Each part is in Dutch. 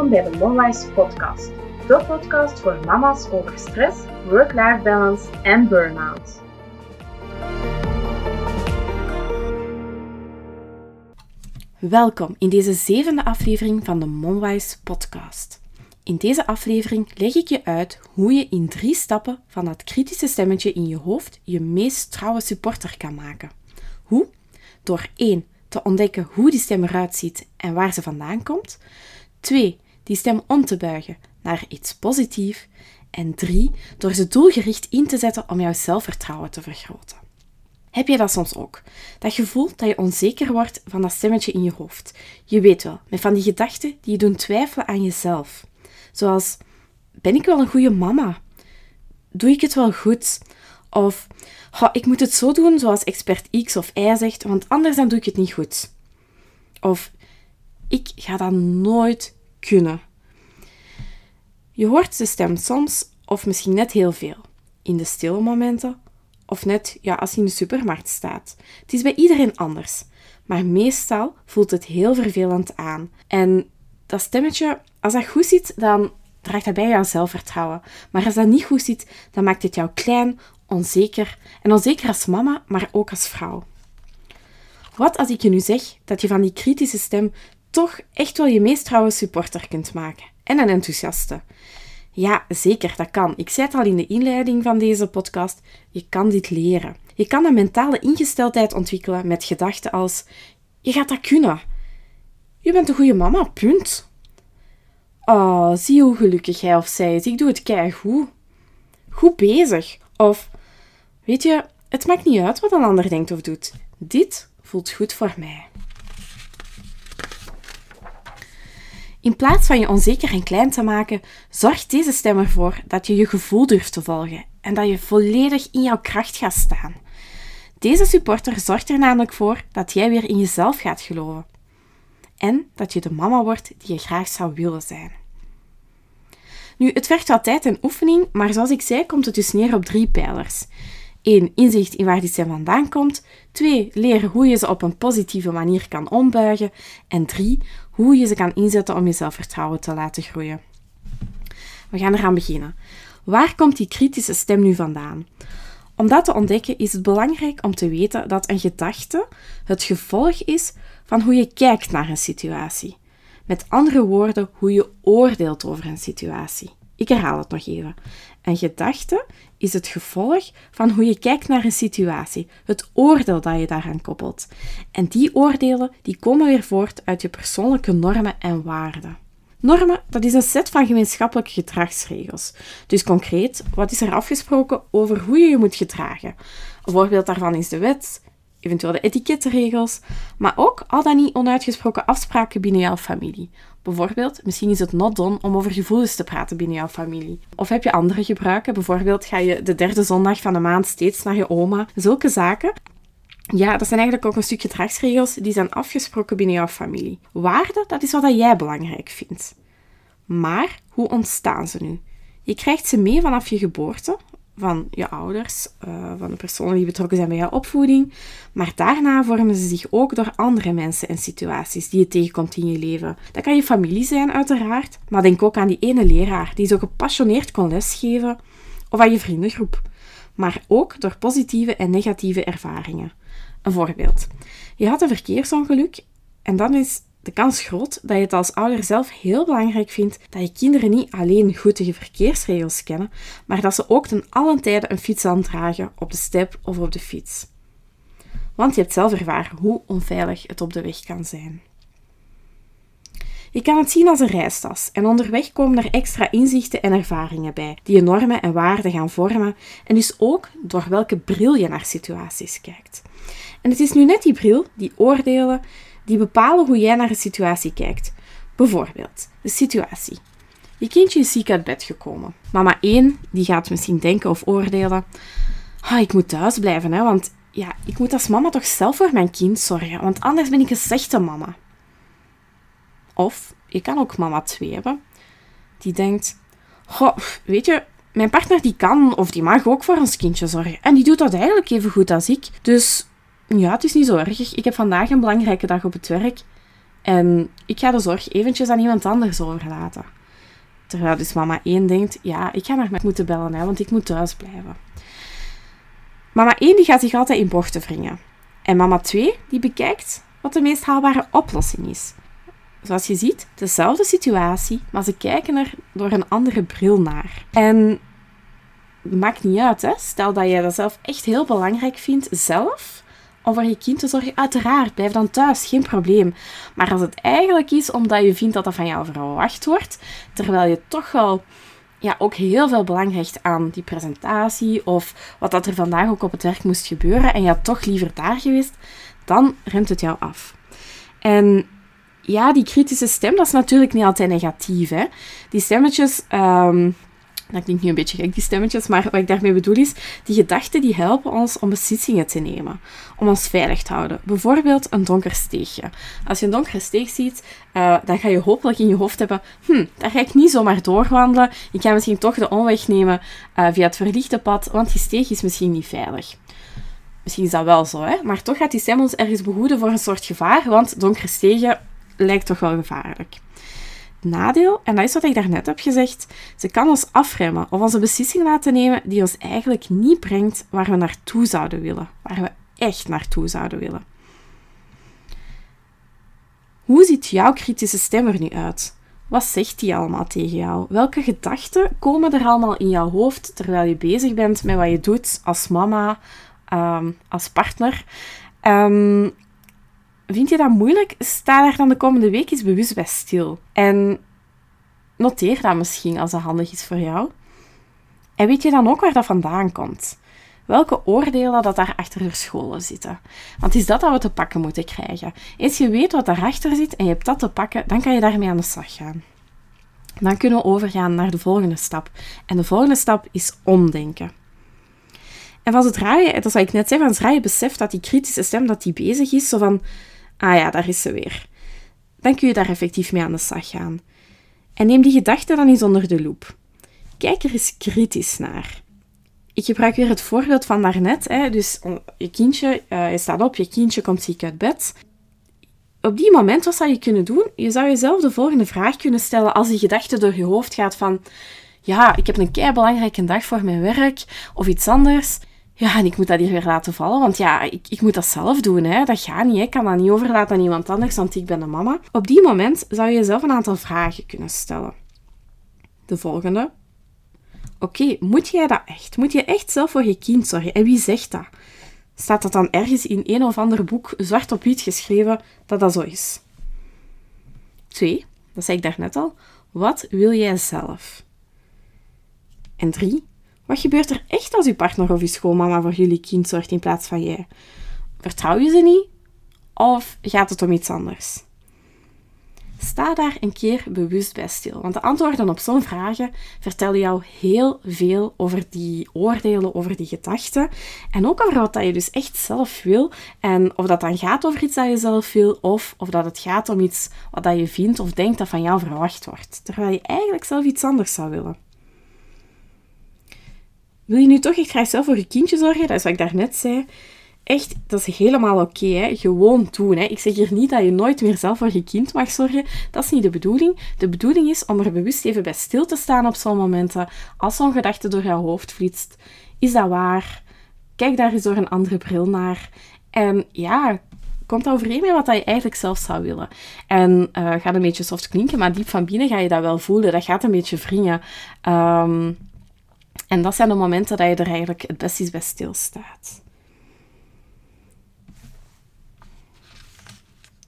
Welkom bij de Monwise Podcast, de podcast voor mama's over stress, work-life balance en burn-out. Welkom in deze zevende aflevering van de Monwise Podcast. In deze aflevering leg ik je uit hoe je in drie stappen van dat kritische stemmetje in je hoofd je meest trouwe supporter kan maken. Hoe? Door 1 te ontdekken hoe die stem eruit ziet en waar ze vandaan komt. 2. Die stem om te buigen naar iets positiefs. En 3. Door ze doelgericht in te zetten om jouw zelfvertrouwen te vergroten. Heb je dat soms ook? Dat gevoel dat je onzeker wordt van dat stemmetje in je hoofd. Je weet wel, met van die gedachten die je doen twijfelen aan jezelf. Zoals, ben ik wel een goede mama? Doe ik het wel goed? Of, ik moet het zo doen zoals expert X of Y zegt, want anders dan doe ik het niet goed. Of, ik ga dat nooit kunnen. Je hoort de stem soms, of misschien net heel veel, in de stille momenten, of net ja, als je in de supermarkt staat. Het is bij iedereen anders, maar meestal voelt het heel vervelend aan. En dat stemmetje, als dat goed zit, dan draagt dat bij jouw zelfvertrouwen. Maar als dat niet goed zit, dan maakt het jou klein, onzeker. En onzeker als mama, maar ook als vrouw. Wat als ik je nu zeg dat je van die kritische stem toch echt wel je meest trouwe supporter kunt maken? En een enthousiaste. Ja, zeker, dat kan. Ik zei het al in de inleiding van deze podcast. Je kan dit leren. Je kan een mentale ingesteldheid ontwikkelen met gedachten als: je gaat dat kunnen. Je bent een goede mama, punt. Oh, zie hoe gelukkig hij of zij is. Ik doe het keigoed. Goed bezig. Of, weet je, het maakt niet uit wat een ander denkt of doet. Dit voelt goed voor mij. In plaats van je onzeker en klein te maken, zorgt deze stem ervoor dat je je gevoel durft te volgen en dat je volledig in jouw kracht gaat staan. Deze supporter zorgt er namelijk voor dat jij weer in jezelf gaat geloven en dat je de mama wordt die je graag zou willen zijn. Nu, het vergt wat tijd en oefening, maar zoals ik zei, komt het dus neer op drie pijlers. 1. Inzicht in waar die stem vandaan komt. 2. Leren hoe je ze op een positieve manier kan ombuigen. En 3. Hoe je ze kan inzetten om je zelfvertrouwen te laten groeien. We gaan eraan beginnen. Waar komt die kritische stem nu vandaan? Om dat te ontdekken is het belangrijk om te weten dat een gedachte het gevolg is van hoe je kijkt naar een situatie. Met andere woorden, hoe je oordeelt over een situatie. Ik herhaal het nog even. Een gedachte is het gevolg van hoe je kijkt naar een situatie, het oordeel dat je daaraan koppelt. En die oordelen die komen weer voort uit je persoonlijke normen en waarden. Normen, dat is een set van gemeenschappelijke gedragsregels. Dus concreet, wat is er afgesproken over hoe je je moet gedragen? Een voorbeeld daarvan is de wet, eventueel de etikettenregels, maar ook al dan niet onuitgesproken afspraken binnen jouw familie. Bijvoorbeeld, misschien is het not done om over gevoelens te praten binnen jouw familie. Of heb je andere gebruiken? Bijvoorbeeld ga je de derde zondag van de maand steeds naar je oma. Zulke zaken. Ja, dat zijn eigenlijk ook een stuk gedragsregels die zijn afgesproken binnen jouw familie. Waarden, dat is wat jij belangrijk vindt. Maar hoe ontstaan ze nu? Je krijgt ze mee vanaf je geboorte, van je ouders, uh, van de personen die betrokken zijn bij jouw opvoeding. Maar daarna vormen ze zich ook door andere mensen en situaties die je tegenkomt in je leven. Dat kan je familie zijn, uiteraard, maar denk ook aan die ene leraar die zo gepassioneerd kon lesgeven, of aan je vriendengroep. Maar ook door positieve en negatieve ervaringen. Een voorbeeld. Je had een verkeersongeluk en dan is de kans groot dat je het als ouder zelf heel belangrijk vindt dat je kinderen niet alleen goede verkeersregels kennen, maar dat ze ook ten allen tijde een fiets aandragen op de step of op de fiets. Want je hebt zelf ervaren hoe onveilig het op de weg kan zijn. Je kan het zien als een reistas en onderweg komen er extra inzichten en ervaringen bij, die je normen en waarden gaan vormen en dus ook door welke bril je naar situaties kijkt. En het is nu net die bril, die oordelen, die bepalen hoe jij naar een situatie kijkt. Bijvoorbeeld, de situatie. Je kindje is ziek uit bed gekomen. Mama 1 die gaat misschien denken of oordelen: ah, ik moet thuis blijven, hè, want ja, ik moet als mama toch zelf voor mijn kind zorgen, want anders ben ik een slechte mama. Of je kan ook mama 2 hebben, die denkt: Goh, weet je, mijn partner die kan of die mag ook voor ons kindje zorgen. En die doet dat eigenlijk even goed als ik. Dus ja, het is niet zo erg. Ik heb vandaag een belangrijke dag op het werk. En ik ga de zorg eventjes aan iemand anders overlaten. Terwijl dus mama 1 denkt, ja, ik ga naar mij moeten bellen, hè, want ik moet thuis blijven. Mama 1 die gaat zich altijd in bochten wringen. En mama 2 die bekijkt wat de meest haalbare oplossing is. Zoals je ziet, dezelfde situatie, maar ze kijken er door een andere bril naar. En maakt niet uit, hè? stel dat jij dat zelf echt heel belangrijk vindt, zelf, om voor je kind te zorgen, uiteraard, blijf dan thuis, geen probleem. Maar als het eigenlijk is omdat je vindt dat dat van jou verwacht wordt, terwijl je toch wel ja, ook heel veel belang hecht aan die presentatie of wat dat er vandaag ook op het werk moest gebeuren en je had toch liever daar geweest, dan remt het jou af. En ja, die kritische stem, dat is natuurlijk niet altijd negatief. Hè? Die stemmetjes, um, dat klinkt nu een beetje gek, die stemmetjes, maar wat ik daarmee bedoel is, die gedachten die helpen ons om beslissingen te nemen, om ons veilig te houden. Bijvoorbeeld een donker steegje. Als je een donkere steeg ziet, uh, dan ga je hopelijk in je hoofd hebben, hm, daar ga ik niet zomaar doorwandelen, ik ga misschien toch de omweg nemen uh, via het verlichte pad, want die steeg is misschien niet veilig. Misschien is dat wel zo, hè? maar toch gaat die stem ons ergens behoeden voor een soort gevaar, want donkere stegen lijkt toch wel gevaarlijk. Nadeel, en dat is wat ik daarnet heb gezegd, ze kan ons afremmen of onze beslissing laten nemen die ons eigenlijk niet brengt waar we naartoe zouden willen, waar we echt naartoe zouden willen. Hoe ziet jouw kritische stem er nu uit? Wat zegt die allemaal tegen jou? Welke gedachten komen er allemaal in jouw hoofd terwijl je bezig bent met wat je doet als mama, um, als partner? Um, Vind je dat moeilijk? Sta daar dan de komende week eens bewust bij stil. En noteer dat misschien als dat handig is voor jou. En weet je dan ook waar dat vandaan komt? Welke oordelen dat daar achter verscholen zitten? Want is dat dat we te pakken moeten krijgen? Eens je weet wat daarachter zit en je hebt dat te pakken, dan kan je daarmee aan de slag gaan. Dan kunnen we overgaan naar de volgende stap. En de volgende stap is omdenken. En van zodra je, dat zou ik net zeggen, van zodra je beseft dat die kritische stem dat die bezig is, zo van Ah ja, daar is ze weer. Dan kun je daar effectief mee aan de slag gaan. En neem die gedachte dan eens onder de loep. Kijk er eens kritisch naar. Ik gebruik weer het voorbeeld van daarnet. Hè. Dus je kindje, uh, je staat op, je kindje komt ziek uit bed. Op die moment, wat zou je kunnen doen? Je zou jezelf de volgende vraag kunnen stellen als die gedachte door je hoofd gaat van ja, ik heb een kei belangrijke dag voor mijn werk of iets anders. Ja, en ik moet dat hier weer laten vallen, want ja, ik, ik moet dat zelf doen. Hè. Dat gaat niet, ik kan dat niet overlaten aan iemand anders, want ik ben een mama. Op die moment zou je jezelf een aantal vragen kunnen stellen. De volgende. Oké, moet jij dat echt? Moet je echt zelf voor je kind zorgen? En wie zegt dat? Staat dat dan ergens in een of ander boek zwart op wit geschreven dat dat zo is? Twee, dat zei ik daarnet al. Wat wil jij zelf? En drie, wat gebeurt er echt als uw partner of uw schoonmama voor jullie kind zorgt in plaats van jij? Vertrouw je ze niet? Of gaat het om iets anders? Sta daar een keer bewust bij stil, want de antwoorden op zo'n vragen vertellen jou heel veel over die oordelen, over die gedachten en ook over wat je dus echt zelf wil en of dat dan gaat over iets dat je zelf wil of of dat het gaat om iets wat je vindt of denkt dat van jou verwacht wordt, terwijl je eigenlijk zelf iets anders zou willen. Wil je nu toch echt graag zelf voor je kindje zorgen? Dat is wat ik daarnet zei. Echt, dat is helemaal oké. Gewoon doen. Hè. Ik zeg hier niet dat je nooit meer zelf voor je kind mag zorgen. Dat is niet de bedoeling. De bedoeling is om er bewust even bij stil te staan op zo'n momenten. Als zo'n gedachte door jouw hoofd flitst. Is dat waar? Kijk daar eens door een andere bril naar. En ja, komt dat overeen met wat je eigenlijk zelf zou willen. En uh, gaat een beetje soft klinken, maar diep van binnen ga je dat wel voelen. Dat gaat een beetje wringen. Um, en dat zijn de momenten dat je er eigenlijk het best bij stilstaat.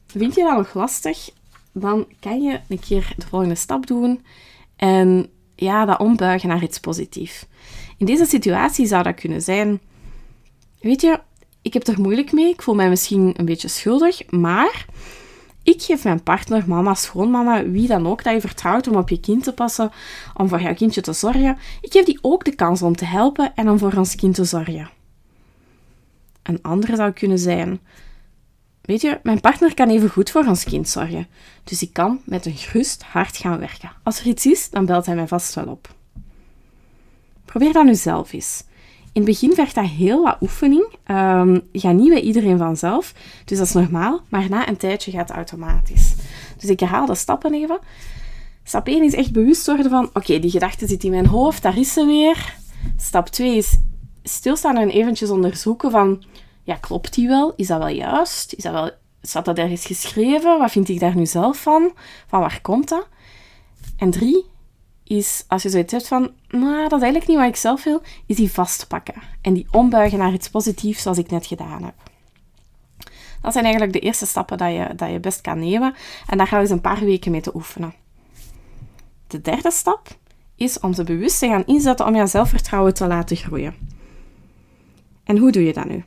Vind je dat nog lastig? Dan kan je een keer de volgende stap doen en ja, dat ombuigen naar iets positiefs. In deze situatie zou dat kunnen zijn: Weet je, ik heb er moeilijk mee, ik voel mij misschien een beetje schuldig, maar ik geef mijn partner, mama, schoonmama, wie dan ook dat je vertrouwt om op je kind te passen, om voor jouw kindje te zorgen, ik geef die ook de kans om te helpen en om voor ons kind te zorgen. Een andere zou kunnen zijn: Weet je, mijn partner kan even goed voor ons kind zorgen, dus ik kan met een gerust hart gaan werken. Als er iets is, dan belt hij mij vast wel op. Probeer dat nu zelf eens. In het begin vergt dat heel wat oefening. Um, gaat niet bij iedereen vanzelf, dus dat is normaal. Maar na een tijdje gaat het automatisch. Dus ik herhaal de stappen even. Stap 1 is echt bewust worden van, oké, die gedachte zit in mijn hoofd, daar is ze weer. Stap 2 is stilstaan en eventjes onderzoeken van, ja, klopt die wel? Is dat wel juist? Is dat wel, staat dat ergens geschreven? Wat vind ik daar nu zelf van? Van waar komt dat? En 3 is, als je zoiets hebt van, nou, dat is eigenlijk niet wat ik zelf wil, is die vastpakken. En die ombuigen naar iets positiefs, zoals ik net gedaan heb. Dat zijn eigenlijk de eerste stappen dat je, dat je best kan nemen. En daar gaan we eens een paar weken mee te oefenen. De derde stap is om ze bewust te gaan inzetten om je zelfvertrouwen te laten groeien. En hoe doe je dat nu?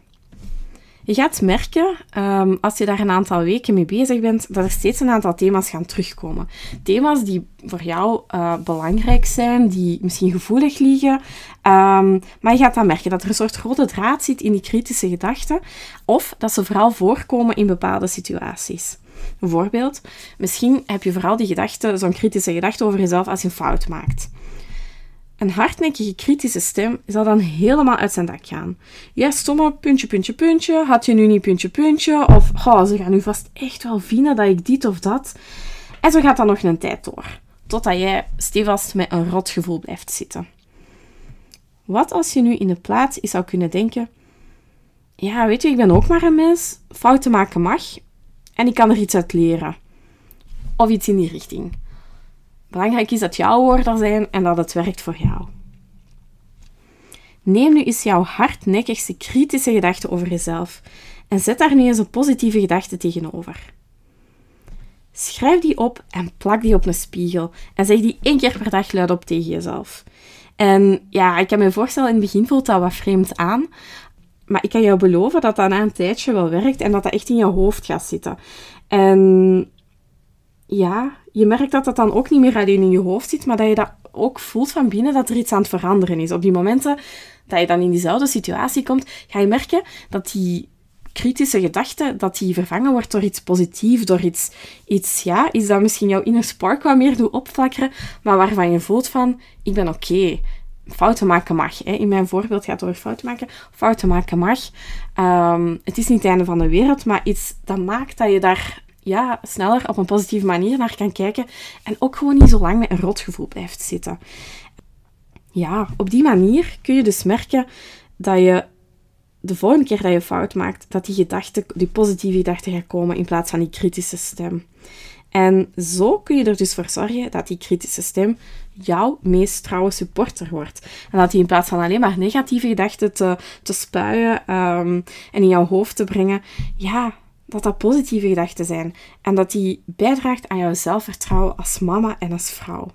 Je gaat merken, um, als je daar een aantal weken mee bezig bent, dat er steeds een aantal thema's gaan terugkomen. Thema's die voor jou uh, belangrijk zijn, die misschien gevoelig liggen. Um, maar je gaat dan merken dat er een soort rode draad zit in die kritische gedachten. Of dat ze vooral voorkomen in bepaalde situaties. Bijvoorbeeld, misschien heb je vooral die gedachte, zo'n kritische gedachte over jezelf als je een fout maakt. Een hardnekkige kritische stem zal dan helemaal uit zijn dak gaan. Ja, stomme, puntje, puntje, puntje. Had je nu niet puntje, puntje? Of, oh, ze gaan nu vast echt wel vinden dat ik dit of dat. En zo gaat dat nog een tijd door. Totdat jij stevast met een rot gevoel blijft zitten. Wat als je nu in de plaats zou kunnen denken... Ja, weet je, ik ben ook maar een mens. Fouten maken mag. En ik kan er iets uit leren. Of iets in die richting. Belangrijk is dat jouw woorden zijn en dat het werkt voor jou. Neem nu eens jouw hardnekkigste kritische gedachte over jezelf en zet daar nu eens een positieve gedachte tegenover. Schrijf die op en plak die op een spiegel en zeg die één keer per dag luidop tegen jezelf. En ja, ik kan me voorstellen, in het begin voelt dat wat vreemd aan, maar ik kan jou beloven dat dat na een tijdje wel werkt en dat dat echt in je hoofd gaat zitten. En ja, je merkt dat dat dan ook niet meer alleen in je hoofd zit, maar dat je dat ook voelt van binnen dat er iets aan het veranderen is. Op die momenten dat je dan in diezelfde situatie komt, ga je merken dat die kritische gedachte, dat die vervangen wordt door iets positiefs, door iets, iets ja, is dat misschien jouw inner spark wat meer doet opflakkeren, maar waarvan je voelt van, ik ben oké. Fouten maken mag. Hè. In mijn voorbeeld gaat het over fouten maken. Fouten maken mag. Um, het is niet het einde van de wereld, maar iets dat maakt dat je daar ja, sneller op een positieve manier naar kan kijken en ook gewoon niet zo lang met een rotgevoel blijft zitten. Ja, op die manier kun je dus merken dat je de volgende keer dat je fout maakt, dat die gedachte, die positieve gedachten gaat komen in plaats van die kritische stem. En zo kun je er dus voor zorgen dat die kritische stem jouw meest trouwe supporter wordt. En dat die in plaats van alleen maar negatieve gedachten te, te spuien um, en in jouw hoofd te brengen, ja, dat dat positieve gedachten zijn en dat die bijdraagt aan jouw zelfvertrouwen als mama en als vrouw.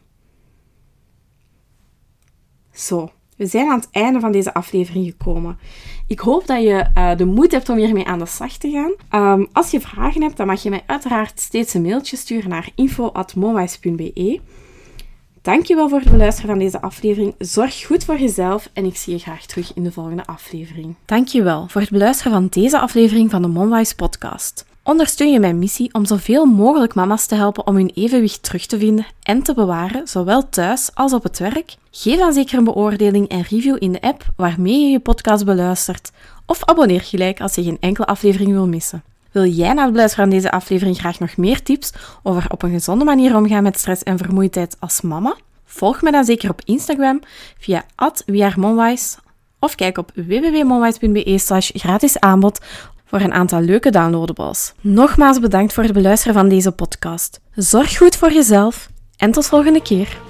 Zo, we zijn aan het einde van deze aflevering gekomen. Ik hoop dat je uh, de moed hebt om hiermee aan de slag te gaan. Um, als je vragen hebt, dan mag je mij uiteraard steeds een mailtje sturen naar info.monwise.be. Dankjewel voor het beluisteren van deze aflevering. Zorg goed voor jezelf en ik zie je graag terug in de volgende aflevering. Dankjewel voor het beluisteren van deze aflevering van de Monwise podcast. Ondersteun je mijn missie om zoveel mogelijk mama's te helpen om hun evenwicht terug te vinden en te bewaren, zowel thuis als op het werk? Geef dan zeker een beoordeling en review in de app waarmee je je podcast beluistert. Of abonneer gelijk als je geen enkele aflevering wil missen. Wil jij na het beluisteren van deze aflevering graag nog meer tips over op een gezonde manier omgaan met stress en vermoeidheid als mama? Volg me dan zeker op Instagram via @wearemonwise of kijk op www.monwise.be gratis aanbod voor een aantal leuke downloadables. Nogmaals bedankt voor het beluisteren van deze podcast. Zorg goed voor jezelf en tot volgende keer.